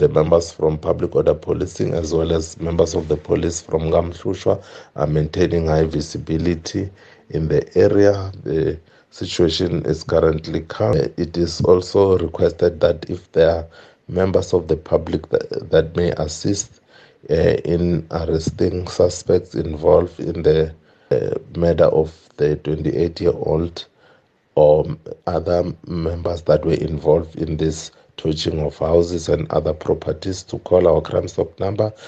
the members from public order policing as well as members of the police from Kamhlushwa are maintaining high visibility in the area. The situation is currently calm. It is also requested that if there are members of the public that, that may assist uh, in arresting suspects involved in the uh, murder of the 28 year old or other members that were involved in this torching of houses and other properties to call our crime stop number